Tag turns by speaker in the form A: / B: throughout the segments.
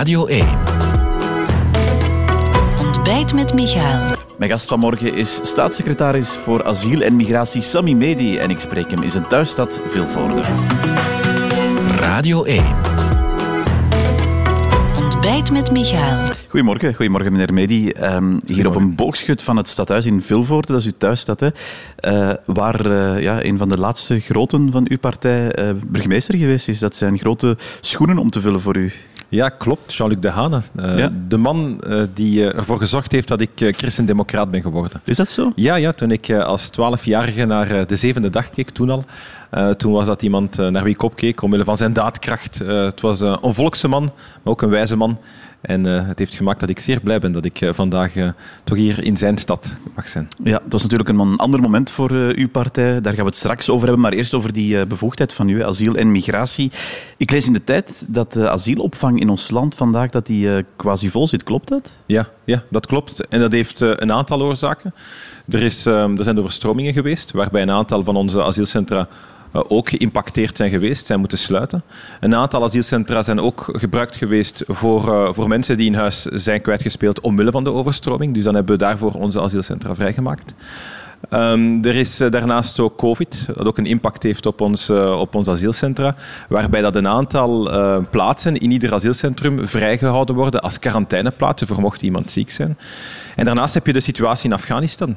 A: Radio 1.
B: Ontbijt met Michael.
C: Mijn gast vanmorgen is staatssecretaris voor asiel en migratie Sami Medi en ik spreek hem in zijn thuisstad Vilvoorde.
A: Radio 1.
B: Ontbijt met Michael.
C: Goedemorgen, goedemorgen meneer Medi. Ehm, hier op een boogschut van het stadhuis in Vilvoorde, dat is uw thuisstad, hè, eh, waar eh, ja, een van de laatste groten van uw partij eh, burgemeester geweest is. Dat zijn grote schoenen om te vullen voor u.
D: Ja, klopt. Jean-Luc Dehane. Uh,
C: Ja.
D: De man eh, die ervoor gezorgd heeft dat ik christendemocraat ben geworden.
C: Is dat zo?
D: Ja, ja toen ik eh, als twaalfjarige naar eh, de zevende dag keek, toen al. eh, toen was dat iemand eh, naar wie ik opkeek, omwille van zijn daadkracht. Eh, het was eh, een volkse man, maar ook een wijze man. En eh, het heeft gemaakt dat ik zeer blij ben dat ik eh, vandaag eh, toch hier in zijn stad mag zijn.
C: Ja, het was natuurlijk een ander moment voor uw partij. Daar gaan we het straks over hebben. Maar eerst over die bevoegdheid van u, asiel en migratie. Ik lees in de tijd dat de asielopvang in ons land vandaag dat die, quasi vol zit. Klopt dat?
D: Ja, ja, dat klopt. En dat heeft een aantal oorzaken. Er, is, eh, er zijn overstromingen geweest, waarbij een aantal van onze asielcentra ook geïmpacteerd zijn geweest, zijn moeten sluiten. Een aantal asielcentra zijn ook gebruikt geweest voor, eh, voor mensen die in huis zijn kwijtgespeeld omwille van de overstroming. Dus dan hebben we daarvoor onze asielcentra vrijgemaakt. Ehm, er is eh, daarnaast ook COVID, dat ook een impact heeft op ons, eh, op ons asielcentra, waarbij dat een aantal eh, plaatsen in ieder asielcentrum vrijgehouden worden als quarantaineplaatsen voor mocht iemand ziek zijn. En daarnaast heb je de situatie in Afghanistan.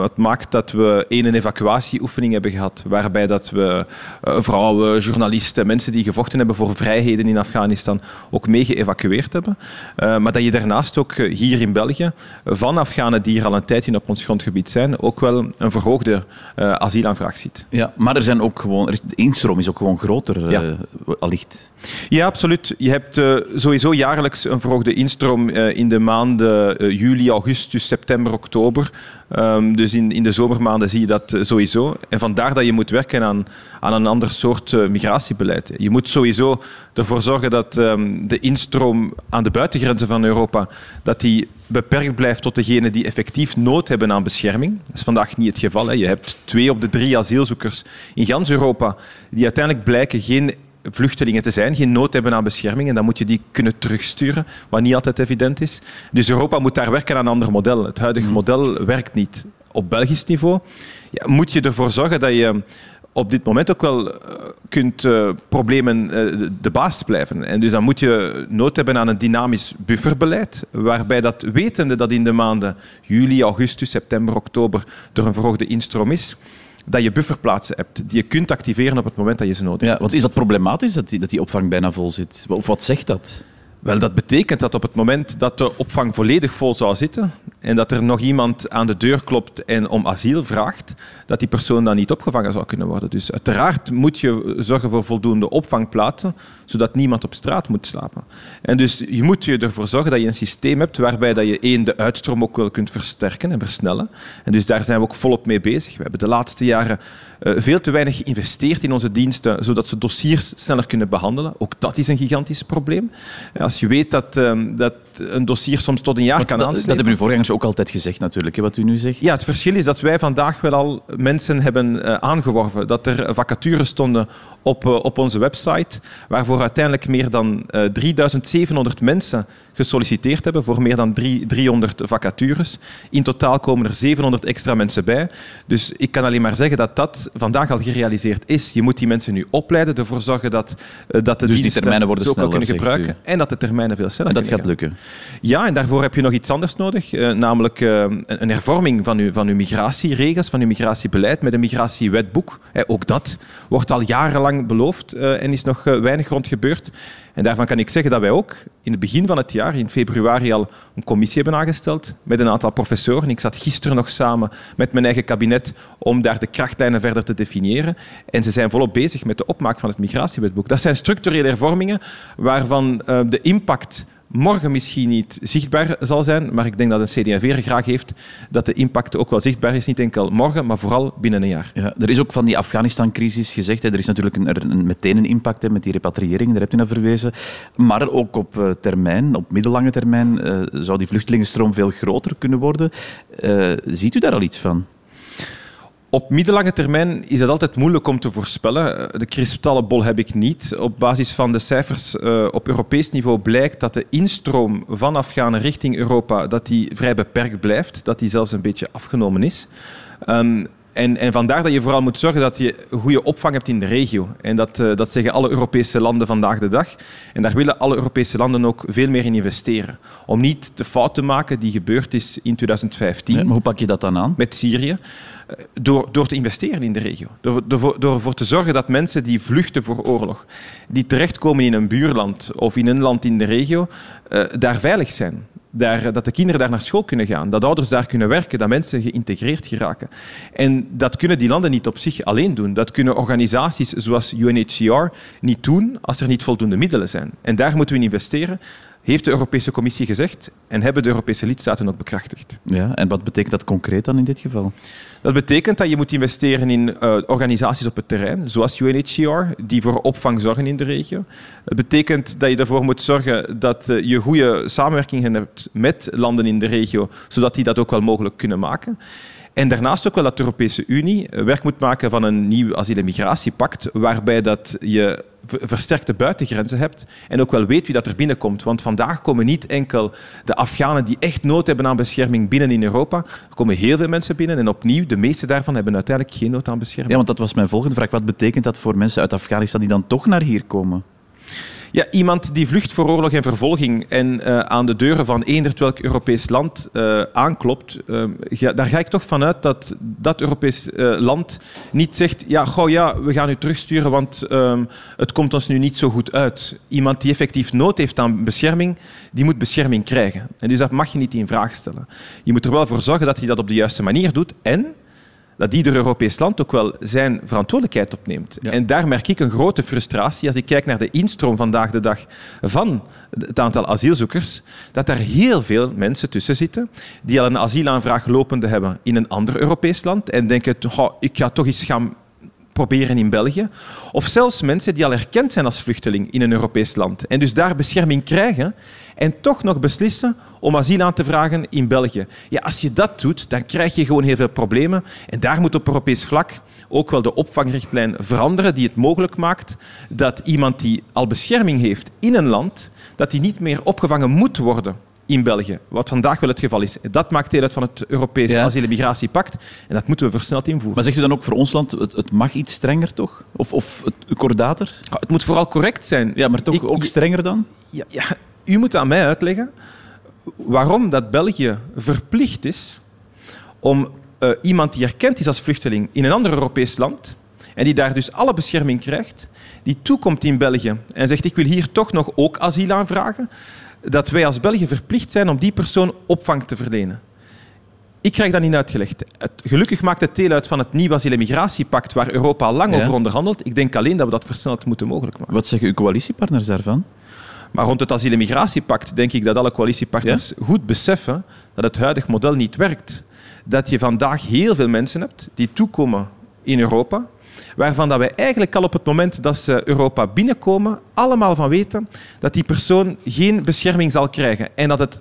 D: Wat maakt dat we een evacuatieoefening hebben gehad, waarbij dat we vrouwen, journalisten, mensen die gevochten hebben voor vrijheden in Afghanistan ook mee geëvacueerd hebben. Maar dat je daarnaast ook hier in België van Afghanen die hier al een tijdje op ons grondgebied zijn, ook wel een verhoogde eh, asielaanvraag ziet.
C: Ja, maar er zijn ook gewoon, er is, de instroom is ook gewoon groter,
D: Ja.
C: eh, allicht.
D: Ja, absoluut. Je hebt eh, sowieso jaarlijks een verhoogde instroom eh, in de maanden eh, juli, augustus, september, oktober. Ehm, dus in, in de zomermaanden zie je dat sowieso. En vandaar dat je moet werken aan, aan een ander soort migratiebeleid. Je moet sowieso ervoor zorgen dat ehm, de instroom aan de buitengrenzen van Europa dat die beperkt blijft tot degenen die effectief nood hebben aan bescherming. Dat is vandaag niet het geval. Hè. Je hebt twee op de drie asielzoekers in gans Europa die uiteindelijk blijken geen vluchtelingen te zijn, geen nood hebben aan bescherming. En dan moet je die kunnen terugsturen, wat niet altijd evident is. Dus Europa moet daar werken aan een ander model. Het huidige model werkt niet. Op Belgisch niveau ja, moet je ervoor zorgen dat je op dit moment ook wel eh, kunt eh, problemen de- de baas blijven. En dus dan moet je nood hebben aan een dynamisch bufferbeleid, waarbij dat wetende dat in de maanden juli, augustus, september, oktober er een verhoogde instroom is, dat je bufferplaatsen hebt die je kunt activeren op het moment dat je ze nodig hebt.
C: Ja, want is dat problematisch dat die, dat die opvang bijna vol zit? Of wat zegt dat?
D: Wel, dat betekent dat op het moment dat de opvang volledig vol zou zitten en dat er nog iemand aan de deur klopt en om asiel vraagt, dat die persoon dan niet opgevangen zou kunnen worden. Dus uiteraard moet je zorgen voor voldoende opvangplaatsen, zodat niemand op straat moet slapen. En dus je moet je ervoor zorgen dat je een systeem hebt waarbij dat je één, de uitstroom ook wel kunt versterken en versnellen. En dus daar zijn we ook volop mee bezig. We hebben de laatste jaren eh, veel te weinig geïnvesteerd in onze diensten, zodat ze dossiers sneller kunnen behandelen. Ook dat is een gigantisch probleem. Als je weet dat, ehm, dat een dossier soms tot een jaar
C: Want
D: kan
C: dat, dat
D: aanslepen.
C: hebben uw voorgangers ook altijd gezegd natuurlijk, hè, wat u nu zegt.
D: Ja, het verschil is dat wij vandaag wel al mensen hebben eh, aangeworven. Dat er vacatures stonden op, eh, op onze website, waarvoor uiteindelijk meer dan eh 3700 mensen gesolliciteerd hebben voor meer dan drie- 300 vacatures. In totaal komen er 700 extra mensen bij. Dus ik kan alleen maar zeggen dat dat vandaag al gerealiseerd is. Je moet die mensen nu opleiden, ervoor zorgen dat, eh, dat de
C: Dus die termijnen worden sneller,
D: kunnen gebruiken. En dat de termijnen veel sneller
C: En dat gaat lukken.
D: Ja, en daarvoor heb je nog iets anders nodig, eh, namelijk eh, een, een hervorming van uw, van uw migratieregels, van uw migratiebeleid met een migratiewetboek. Ook dat wordt al jarenlang beloofd eh, en is nog eh, weinig rond gebeurd. En daarvan kan ik zeggen dat wij ook in het begin van het jaar, in februari, al een commissie hebben aangesteld met een aantal professoren. Ik zat gisteren nog samen met mijn eigen kabinet om daar de krachtlijnen verder te definiëren. En ze zijn volop bezig met de opmaak van het migratiewetboek. Dat zijn structurele hervormingen waarvan de impact morgen misschien niet zichtbaar zal zijn, maar ik denk dat een CD&V graag heeft dat de impact ook wel zichtbaar is, niet enkel morgen, maar vooral binnen een jaar.
C: Ja, er is ook van die Afghanistan-crisis gezegd, hè, er is natuurlijk een, een, meteen een impact met die repatriëring, daar hebt u naar verwezen. Maar ook op eh, termijn, op middellange termijn, eh, zou die vluchtelingenstroom veel groter kunnen worden. Eh, ziet u daar al iets van?
D: Op middellange termijn is het altijd moeilijk om te voorspellen. De kristallenbol heb ik niet. Op basis van de cijfers uh, op Europees niveau blijkt dat de instroom van Afghanen richting Europa dat die vrij beperkt blijft, dat die zelfs een beetje afgenomen is. Um, en, en, vandaar dat je vooral moet zorgen dat je goede opvang hebt in de regio. En dat, uh, dat zeggen alle Europese landen vandaag de dag. En daar willen alle Europese landen ook veel meer in investeren. Om niet de fout te maken die gebeurd is in 2015.
C: maar hoe pak je dat dan aan?
D: Met Syrië. Door, door te investeren in de regio. Door, door, door ervoor te zorgen dat mensen die vluchten voor oorlog, die terechtkomen in een buurland of in een land in de regio, uh, daar veilig zijn. Dat de kinderen daar naar school kunnen gaan, dat ouders daar kunnen werken, dat mensen geïntegreerd geraken. En dat kunnen die landen niet op zich alleen doen. Dat kunnen organisaties zoals UNHCR niet doen als er niet voldoende middelen zijn. En daar moeten we in investeren heeft de Europese Commissie gezegd en hebben de Europese lidstaten ook bekrachtigd.
C: Ja, en wat betekent dat concreet dan in dit geval?
D: Dat betekent dat je moet investeren in uh, organisaties op het terrein, zoals UNHCR, die voor opvang zorgen in de regio. Het betekent dat je ervoor moet zorgen dat uh, je goede samenwerking hebt met landen in de regio, zodat die dat ook wel mogelijk kunnen maken. En daarnaast ook wel dat de Europese Unie werk moet maken van een nieuw asiel- en migratiepact, waarbij dat je versterkte buitengrenzen hebt en ook wel weet wie dat er binnenkomt. Want vandaag komen niet enkel de Afghanen die echt nood hebben aan bescherming binnen in Europa. Er komen heel veel mensen binnen en opnieuw, de meeste daarvan hebben uiteindelijk geen nood aan bescherming.
C: Ja, want dat was mijn volgende vraag. Wat betekent dat voor mensen uit Afghanistan die dan toch naar hier komen?
D: Ja, iemand die vlucht voor oorlog en vervolging en uh, aan de deuren van eender welk Europees land uh, aanklopt, ja, daar ga ik toch vanuit dat dat Europees land niet zegt ja, goh, ja, we gaan u terugsturen, want ehm, het komt ons nu niet zo goed uit. Iemand die effectief nood heeft aan bescherming, die moet bescherming krijgen. En dus dat mag je niet in vraag stellen. Je moet er wel voor zorgen dat hij dat op de juiste manier doet en dat ieder Europees land ook wel zijn verantwoordelijkheid opneemt. Ja. En daar merk ik een grote frustratie als ik kijk naar de instroom vandaag de dag van het aantal asielzoekers, dat daar heel veel mensen tussen zitten die al een asielaanvraag lopende hebben in een ander Europees land en denken, oh, ik ga toch eens gaan proberen in België. Of zelfs mensen die al erkend zijn als vluchteling in een Europees land en dus daar bescherming krijgen en toch nog beslissen om asiel aan te vragen in België. Ja, als je dat doet, dan krijg je gewoon heel veel problemen. En daar moet op Europees vlak ook wel de opvangrichtlijn veranderen die het mogelijk maakt dat iemand die al bescherming heeft in een land, dat die niet meer opgevangen moet worden in België, wat vandaag wel het geval is. Dat maakt deel uit van het Europese ja. asiel- en migratiepact en dat moeten we versneld invoeren.
C: Maar zegt u dan ook voor ons land, het, het mag iets strenger toch? Of, of het kordater?
D: Het moet vooral correct zijn.
C: Ja, maar toch Ik, ook strenger dan?
D: Ja, ja, u moet aan mij uitleggen waarom dat België verplicht is om uh, iemand die erkend is als vluchteling in een ander Europees land en die daar dus alle bescherming krijgt, die toekomt in België en zegt ik wil hier toch nog ook asiel aanvragen, dat wij als België verplicht zijn om die persoon opvang te verlenen. Ik krijg dat niet uitgelegd. Het, gelukkig maakt het deel uit van het nieuwe asiel- en migratiepact waar Europa al lang ja. over onderhandelt. Ik denk alleen dat we dat versneld moeten mogelijk maken.
C: Wat zeggen uw coalitiepartners daarvan?
D: Maar rond het asiel- en migratiepact denk ik dat alle coalitiepartners ja? goed beseffen dat het huidige model niet werkt. Dat je vandaag heel veel mensen hebt die toekomen in Europa, waarvan dat wij eigenlijk al op het moment dat ze Europa binnenkomen, allemaal van weten dat die persoon geen bescherming zal krijgen en dat het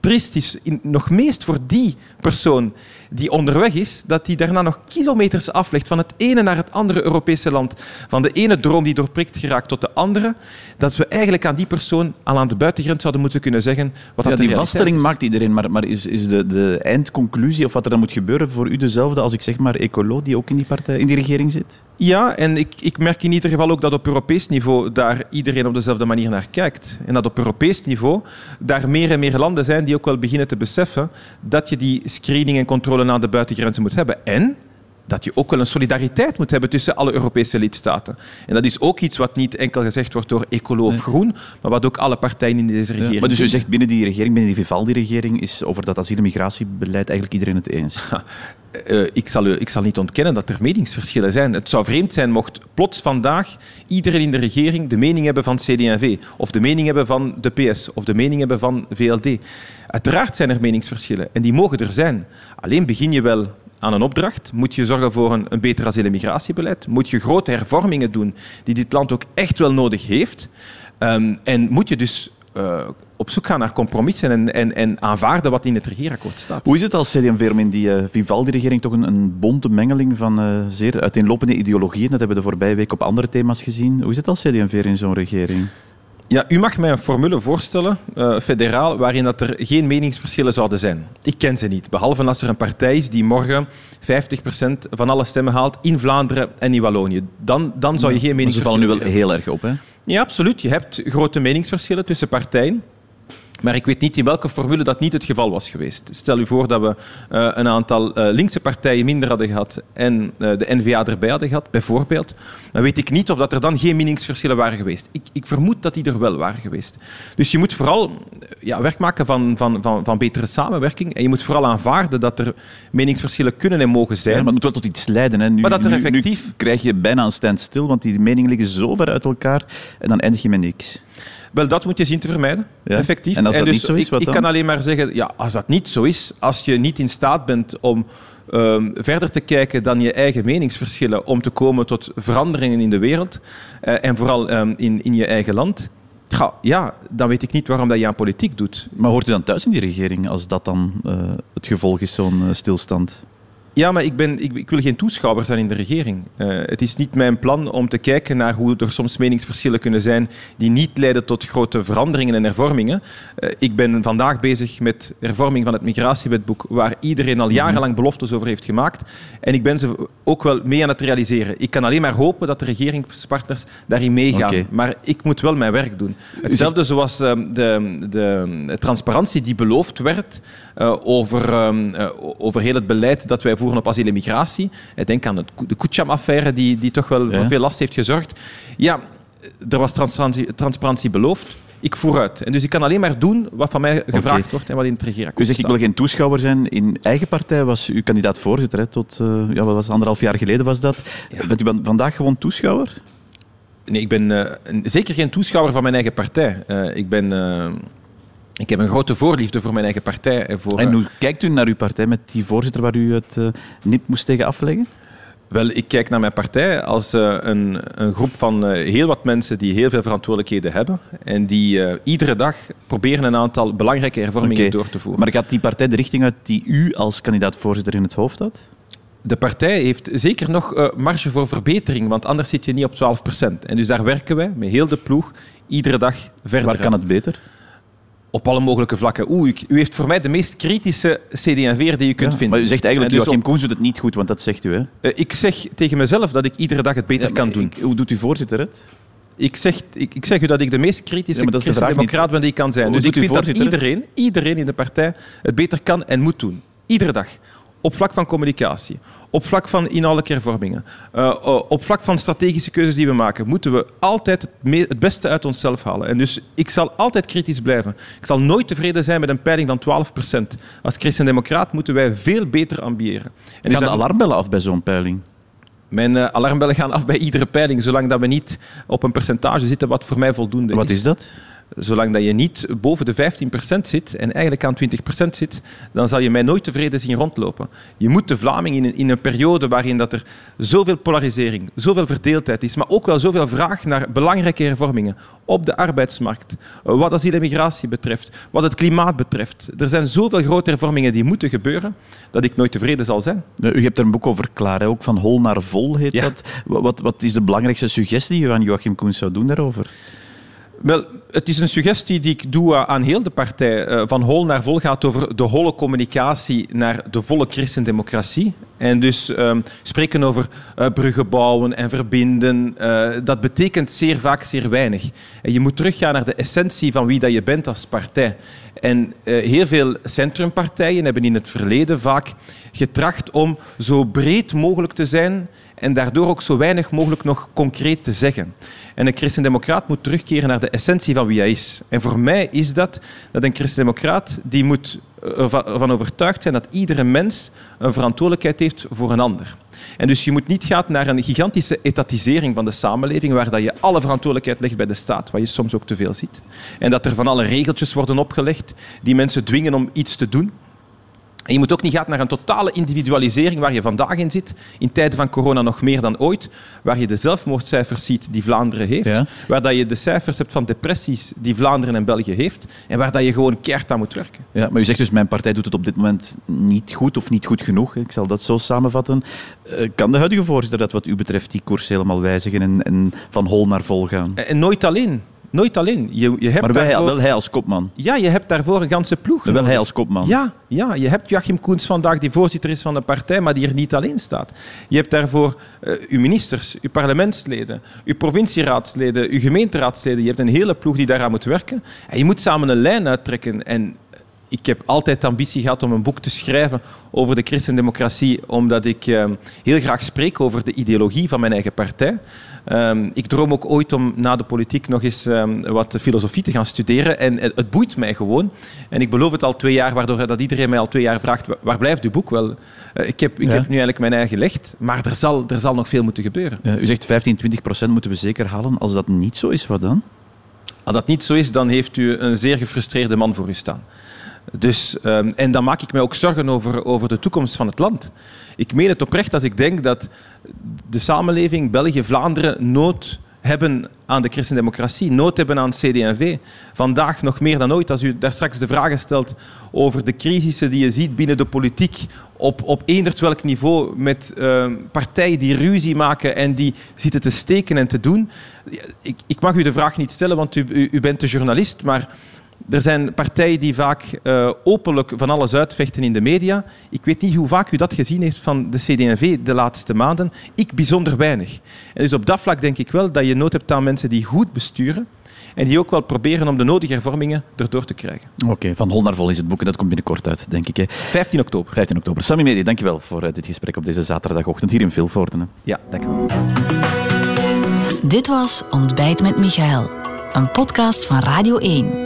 D: triest is, nog meest voor die persoon die onderweg is, dat die daarna nog kilometers aflegt van het ene naar het andere Europese land, van de ene droom die doorprikt geraakt tot de andere, dat we eigenlijk aan die persoon al aan de buitengrens zouden moeten kunnen zeggen wat
C: ja,
D: dat
C: die vaststelling is. maakt iedereen, maar, maar is, is de, de eindconclusie of wat er dan moet gebeuren voor u dezelfde als ik zeg maar Ecolo, die ook in die, partij, in die regering zit?
D: Ja, en ik, ik merk in ieder geval ook dat op Europees niveau daar iedereen op dezelfde manier naar kijkt. En dat op Europees niveau daar meer en meer landen zijn die ook wel beginnen te beseffen dat je die screening en controle aan de buitengrenzen moet hebben. En dat je ook wel een solidariteit moet hebben tussen alle Europese lidstaten. En dat is ook iets wat niet enkel gezegd wordt door Ecolo of Groen, maar wat ook alle partijen in deze regering... Ja,
C: maar dus u zegt binnen die regering, binnen die Vivaldi-regering, is over dat asiel- en migratiebeleid eigenlijk iedereen het eens?
D: Uh, ik, zal, ik zal niet ontkennen dat er meningsverschillen zijn. Het zou vreemd zijn mocht plots vandaag iedereen in de regering de mening hebben van CD&V, of de mening hebben van de PS, of de mening hebben van VLD. Uiteraard zijn er meningsverschillen, en die mogen er zijn. Alleen begin je wel aan een opdracht? Moet je zorgen voor een, een beter asiel- en migratiebeleid? Moet je grote hervormingen doen die dit land ook echt wel nodig heeft? Um, en moet je dus uh, op zoek gaan naar compromissen en, en, en aanvaarden wat in het regeerakkoord staat.
C: Hoe is het als CD&V in die uh, Vivaldi-regering toch een, een, bonte mengeling van uh, zeer uiteenlopende ideologieën, dat hebben we de voorbije week op andere thema's gezien. Hoe is het als CD&V in zo'n regering?
D: Ja, u mag mij een formule voorstellen, uh, federaal, waarin dat er geen meningsverschillen zouden zijn. Ik ken ze niet, behalve als er een partij is die morgen 50% van alle stemmen haalt in Vlaanderen en in Wallonië. Dan, dan zou je geen meningsverschillen
C: Ze vallen nu wel heel erg op, hè?
D: Ja, absoluut. Je hebt grote meningsverschillen tussen partijen. Maar ik weet niet in welke formule dat niet het geval was geweest. Stel u voor dat we uh, een aantal uh, linkse partijen minder hadden gehad en uh, de NVA erbij hadden gehad, bijvoorbeeld. Dan weet ik niet of dat er dan geen meningsverschillen waren geweest. Ik, ik vermoed dat die er wel waren geweest. Dus je moet vooral ja, werk maken van, van, van, van betere samenwerking. En je moet vooral aanvaarden dat er meningsverschillen kunnen en mogen zijn.
C: Ja, maar het moet wel tot iets leiden. Hè. Nu,
D: maar dat er
C: nu,
D: effectief...
C: Nu krijg je bijna een standstil, want die meningen liggen zo ver uit elkaar en dan eindig je met niks.
D: Wel, dat moet je zien te vermijden.
C: Ja.
D: Effectief.
C: En als dat
D: dus
C: niet zo is,
D: ik,
C: wat
D: ik
C: dan?
D: kan alleen maar zeggen, ja, als dat niet zo is, als je niet in staat bent om um, verder te kijken dan je eigen meningsverschillen, om te komen tot veranderingen in de wereld uh, en vooral um, in, in je eigen land, ja, ja, dan weet ik niet waarom dat je aan politiek doet.
C: Maar hoort u dan thuis in die regering als dat dan uh, het gevolg is, zo'n uh, stilstand?
D: Ja, maar ik, ben, ik, ik, wil geen toeschouwer zijn in de regering. Uh, het is niet mijn plan om te kijken naar hoe er soms meningsverschillen kunnen zijn die niet leiden tot grote veranderingen en hervormingen. Uh, ik ben vandaag bezig met hervorming van het migratiewetboek, waar iedereen al jarenlang beloftes over heeft gemaakt. En ik ben ze ook wel mee aan het realiseren. Ik kan alleen maar hopen dat de regeringspartners daarin meegaan.
C: Okay.
D: Maar ik moet wel mijn werk doen. Hetzelfde zoals uh, de, de, transparantie die beloofd werd uh, over, uh, over heel het beleid dat wij voeren op asiel en migratie. Ik denk aan het, de Kucham-affaire, die, die toch wel ja. voor veel last heeft gezorgd. Ja, er was transparantie, transparantie beloofd. Ik vooruit. En dus ik kan alleen maar doen wat van mij gevraagd okay. wordt en wat in het regeerakkoord
C: U zegt, ik wil geen toeschouwer zijn. In eigen partij was u kandidaat-voorzitter. Hè, tot, uh, ja, wat was anderhalf jaar geleden was dat. Ja. Bent u vandaag gewoon toeschouwer?
D: Nee, ik ben uh, zeker geen toeschouwer van mijn eigen partij. Uh, ik ben... Ik heb een grote voorliefde voor mijn eigen partij. En, voor,
C: en hoe kijkt u naar uw partij met die voorzitter waar u het uh, nip moest tegen afleggen?
D: Wel, ik kijk naar mijn partij als uh, een, een, groep van uh, heel wat mensen die heel veel verantwoordelijkheden hebben en die uh, iedere dag proberen een aantal belangrijke hervormingen
C: okay.
D: door te voeren.
C: Maar gaat die partij de richting uit die u als kandidaat-voorzitter in het hoofd had?
D: De partij heeft zeker nog marge voor verbetering, want anders zit je niet op 12 procent. En dus daar werken wij met heel de ploeg iedere dag verder.
C: Waar kan het beter?
D: Op alle mogelijke vlakken. Oeh, u heeft voor mij de meest kritische CD&V'er die je kunt
C: ja,
D: vinden.
C: Maar u zegt eigenlijk,
D: dus
C: Joachim Koens doet het niet goed, want dat zegt u, hè?
D: Uh, ik zeg tegen mezelf dat ik iedere dag het beter
C: ja,
D: kan doen.
C: Ik, hoe doet uw voorzitter het?
D: Ik zeg, ik, ik zeg u dat ik de meest kritische
C: ja,
D: christendemocraat ben die ik kan zijn.
C: Hoe
D: dus ik vind dat iedereen, iedereen in de partij het beter kan en moet doen. Iedere dag. Op vlak van communicatie, op vlak van inhoudelijke hervormingen, uh, op vlak van strategische keuzes die we maken, moeten we altijd het, het, beste uit onszelf halen. En dus ik zal altijd kritisch blijven. Ik zal nooit tevreden zijn met een peiling van 12 procent. Als christendemocraat moeten wij veel beter ambiëren.
C: En gaan dus de alarmbellen af bij zo'n peiling?
D: Mijn uh, alarmbellen gaan af bij iedere peiling, zolang dat we niet op een percentage zitten wat voor mij voldoende
C: wat
D: is.
C: Wat is dat?
D: Zolang dat je niet boven de 15% zit en eigenlijk aan 20% zit, dan zal je mij nooit tevreden zien rondlopen. Je moet de Vlaming in een, in een periode waarin dat er zoveel polarisering, zoveel verdeeldheid is, maar ook wel zoveel vraag naar belangrijke hervormingen op de arbeidsmarkt, wat asiel en migratie betreft, wat het klimaat betreft. Er zijn zoveel grote hervormingen die moeten gebeuren, dat ik nooit tevreden zal zijn.
C: U hebt er een boek over klaar, hè? ook van hol naar vol heet
D: Ja.
C: dat. Wat, wat is de belangrijkste suggestie die u aan Joachim Koens zou doen daarover?
D: Wel, het is een suggestie die ik doe aan heel de partij. Uh, van hol naar vol gaat over de holle communicatie naar de volle christendemocratie. En dus um, spreken over uh, bruggen bouwen en verbinden, uh, dat betekent zeer vaak zeer weinig. En je moet teruggaan naar de essentie van wie dat je bent als partij. En heel veel centrumpartijen hebben in het verleden vaak getracht om zo breed mogelijk te zijn en daardoor ook zo weinig mogelijk nog concreet te zeggen. En een christendemocraat moet terugkeren naar de essentie van wie hij is. En voor mij is dat dat een christendemocraat die moet ervan overtuigd zijn dat iedere mens een verantwoordelijkheid heeft voor een ander. En dus je moet niet gaan naar een gigantische etatisering van de samenleving, waar dat je alle verantwoordelijkheid legt bij de staat, wat je soms ook te veel ziet. En dat er van alle regeltjes worden opgelegd die mensen dwingen om iets te doen. En je moet ook niet gaan naar een totale individualisering waar je vandaag in zit, in tijden van corona nog meer dan ooit, waar je de zelfmoordcijfers ziet die Vlaanderen heeft,
C: Ja.
D: waar dat je de cijfers hebt van depressies die Vlaanderen en België heeft, en waar dat je gewoon keihard aan moet werken.
C: Ja, maar u zegt dus, mijn partij doet het op dit moment niet goed of niet goed genoeg. Ik zal dat zo samenvatten. Eh, kan de huidige voorzitter dat wat u betreft die koers helemaal wijzigen en, en van hol naar vol gaan?
D: En, en nooit alleen. Nooit alleen. Je, je hebt
C: Maar wij,
D: daarvoor-
C: wel hij als kopman.
D: Ja, je hebt daarvoor een ganse ploeg.
C: Wel hij als kopman.
D: Ja, ja, je hebt Joachim Koens vandaag, die voorzitter is van de partij, maar die er niet alleen staat. Je hebt daarvoor eh, uw ministers, uw parlementsleden, uw provincieraadsleden, uw gemeenteraadsleden. Je hebt een hele ploeg die daaraan moet werken. En je moet samen een lijn uittrekken. En ik heb altijd de ambitie gehad om een boek te schrijven over de christendemocratie, omdat ik eh, heel graag spreek over de ideologie van mijn eigen partij. Ehm, ik droom ook ooit om na de politiek nog eens ehm, wat filosofie te gaan studeren. En het, het boeit mij gewoon. En ik beloof het al twee jaar, waardoor dat iedereen mij al twee jaar vraagt, "Wa- waar blijft uw boek? Wel, eh, ik, heb, ik
C: Ja.
D: heb nu eigenlijk mijn eigen gelegd, maar er zal, er zal nog veel moeten gebeuren.
C: Ja, u zegt 15, 20 procent moeten we zeker halen. Als dat niet zo is, wat dan?
D: Als dat niet zo is, dan heeft u een zeer gefrustreerde man voor u staan. Dus, ehm, en dan maak ik mij ook zorgen over, over de toekomst van het land. Ik meen het oprecht als ik denk dat de samenleving, België, Vlaanderen, nood hebben aan de christendemocratie, nood hebben aan CD&V. Vandaag nog meer dan ooit, als u daar straks de vragen stelt over de crisissen die je ziet binnen de politiek, op, op welk niveau, met ehm, partijen die ruzie maken en die zitten te steken en te doen. Ik, ik mag u de vraag niet stellen, want u, u, u bent de journalist, maar er zijn partijen die vaak eh, openlijk van alles uitvechten in de media. Ik weet niet hoe vaak u dat gezien heeft van de CD&V de laatste maanden. Ik bijzonder weinig. En dus op dat vlak denk ik wel dat je nood hebt aan mensen die goed besturen en die ook wel proberen om de nodige hervormingen erdoor te krijgen.
C: Oké, van hol naar vol is het boek en dat komt binnenkort uit, denk ik. Hè.
D: 15 oktober.
C: 15 oktober. Sammy Medi, dankjewel voor eh, dit gesprek op deze zaterdagochtend hier in Vilvoorde. hè.
D: Ja, dank u wel.
B: Dit was Ontbijt met Michael, een podcast van Radio 1.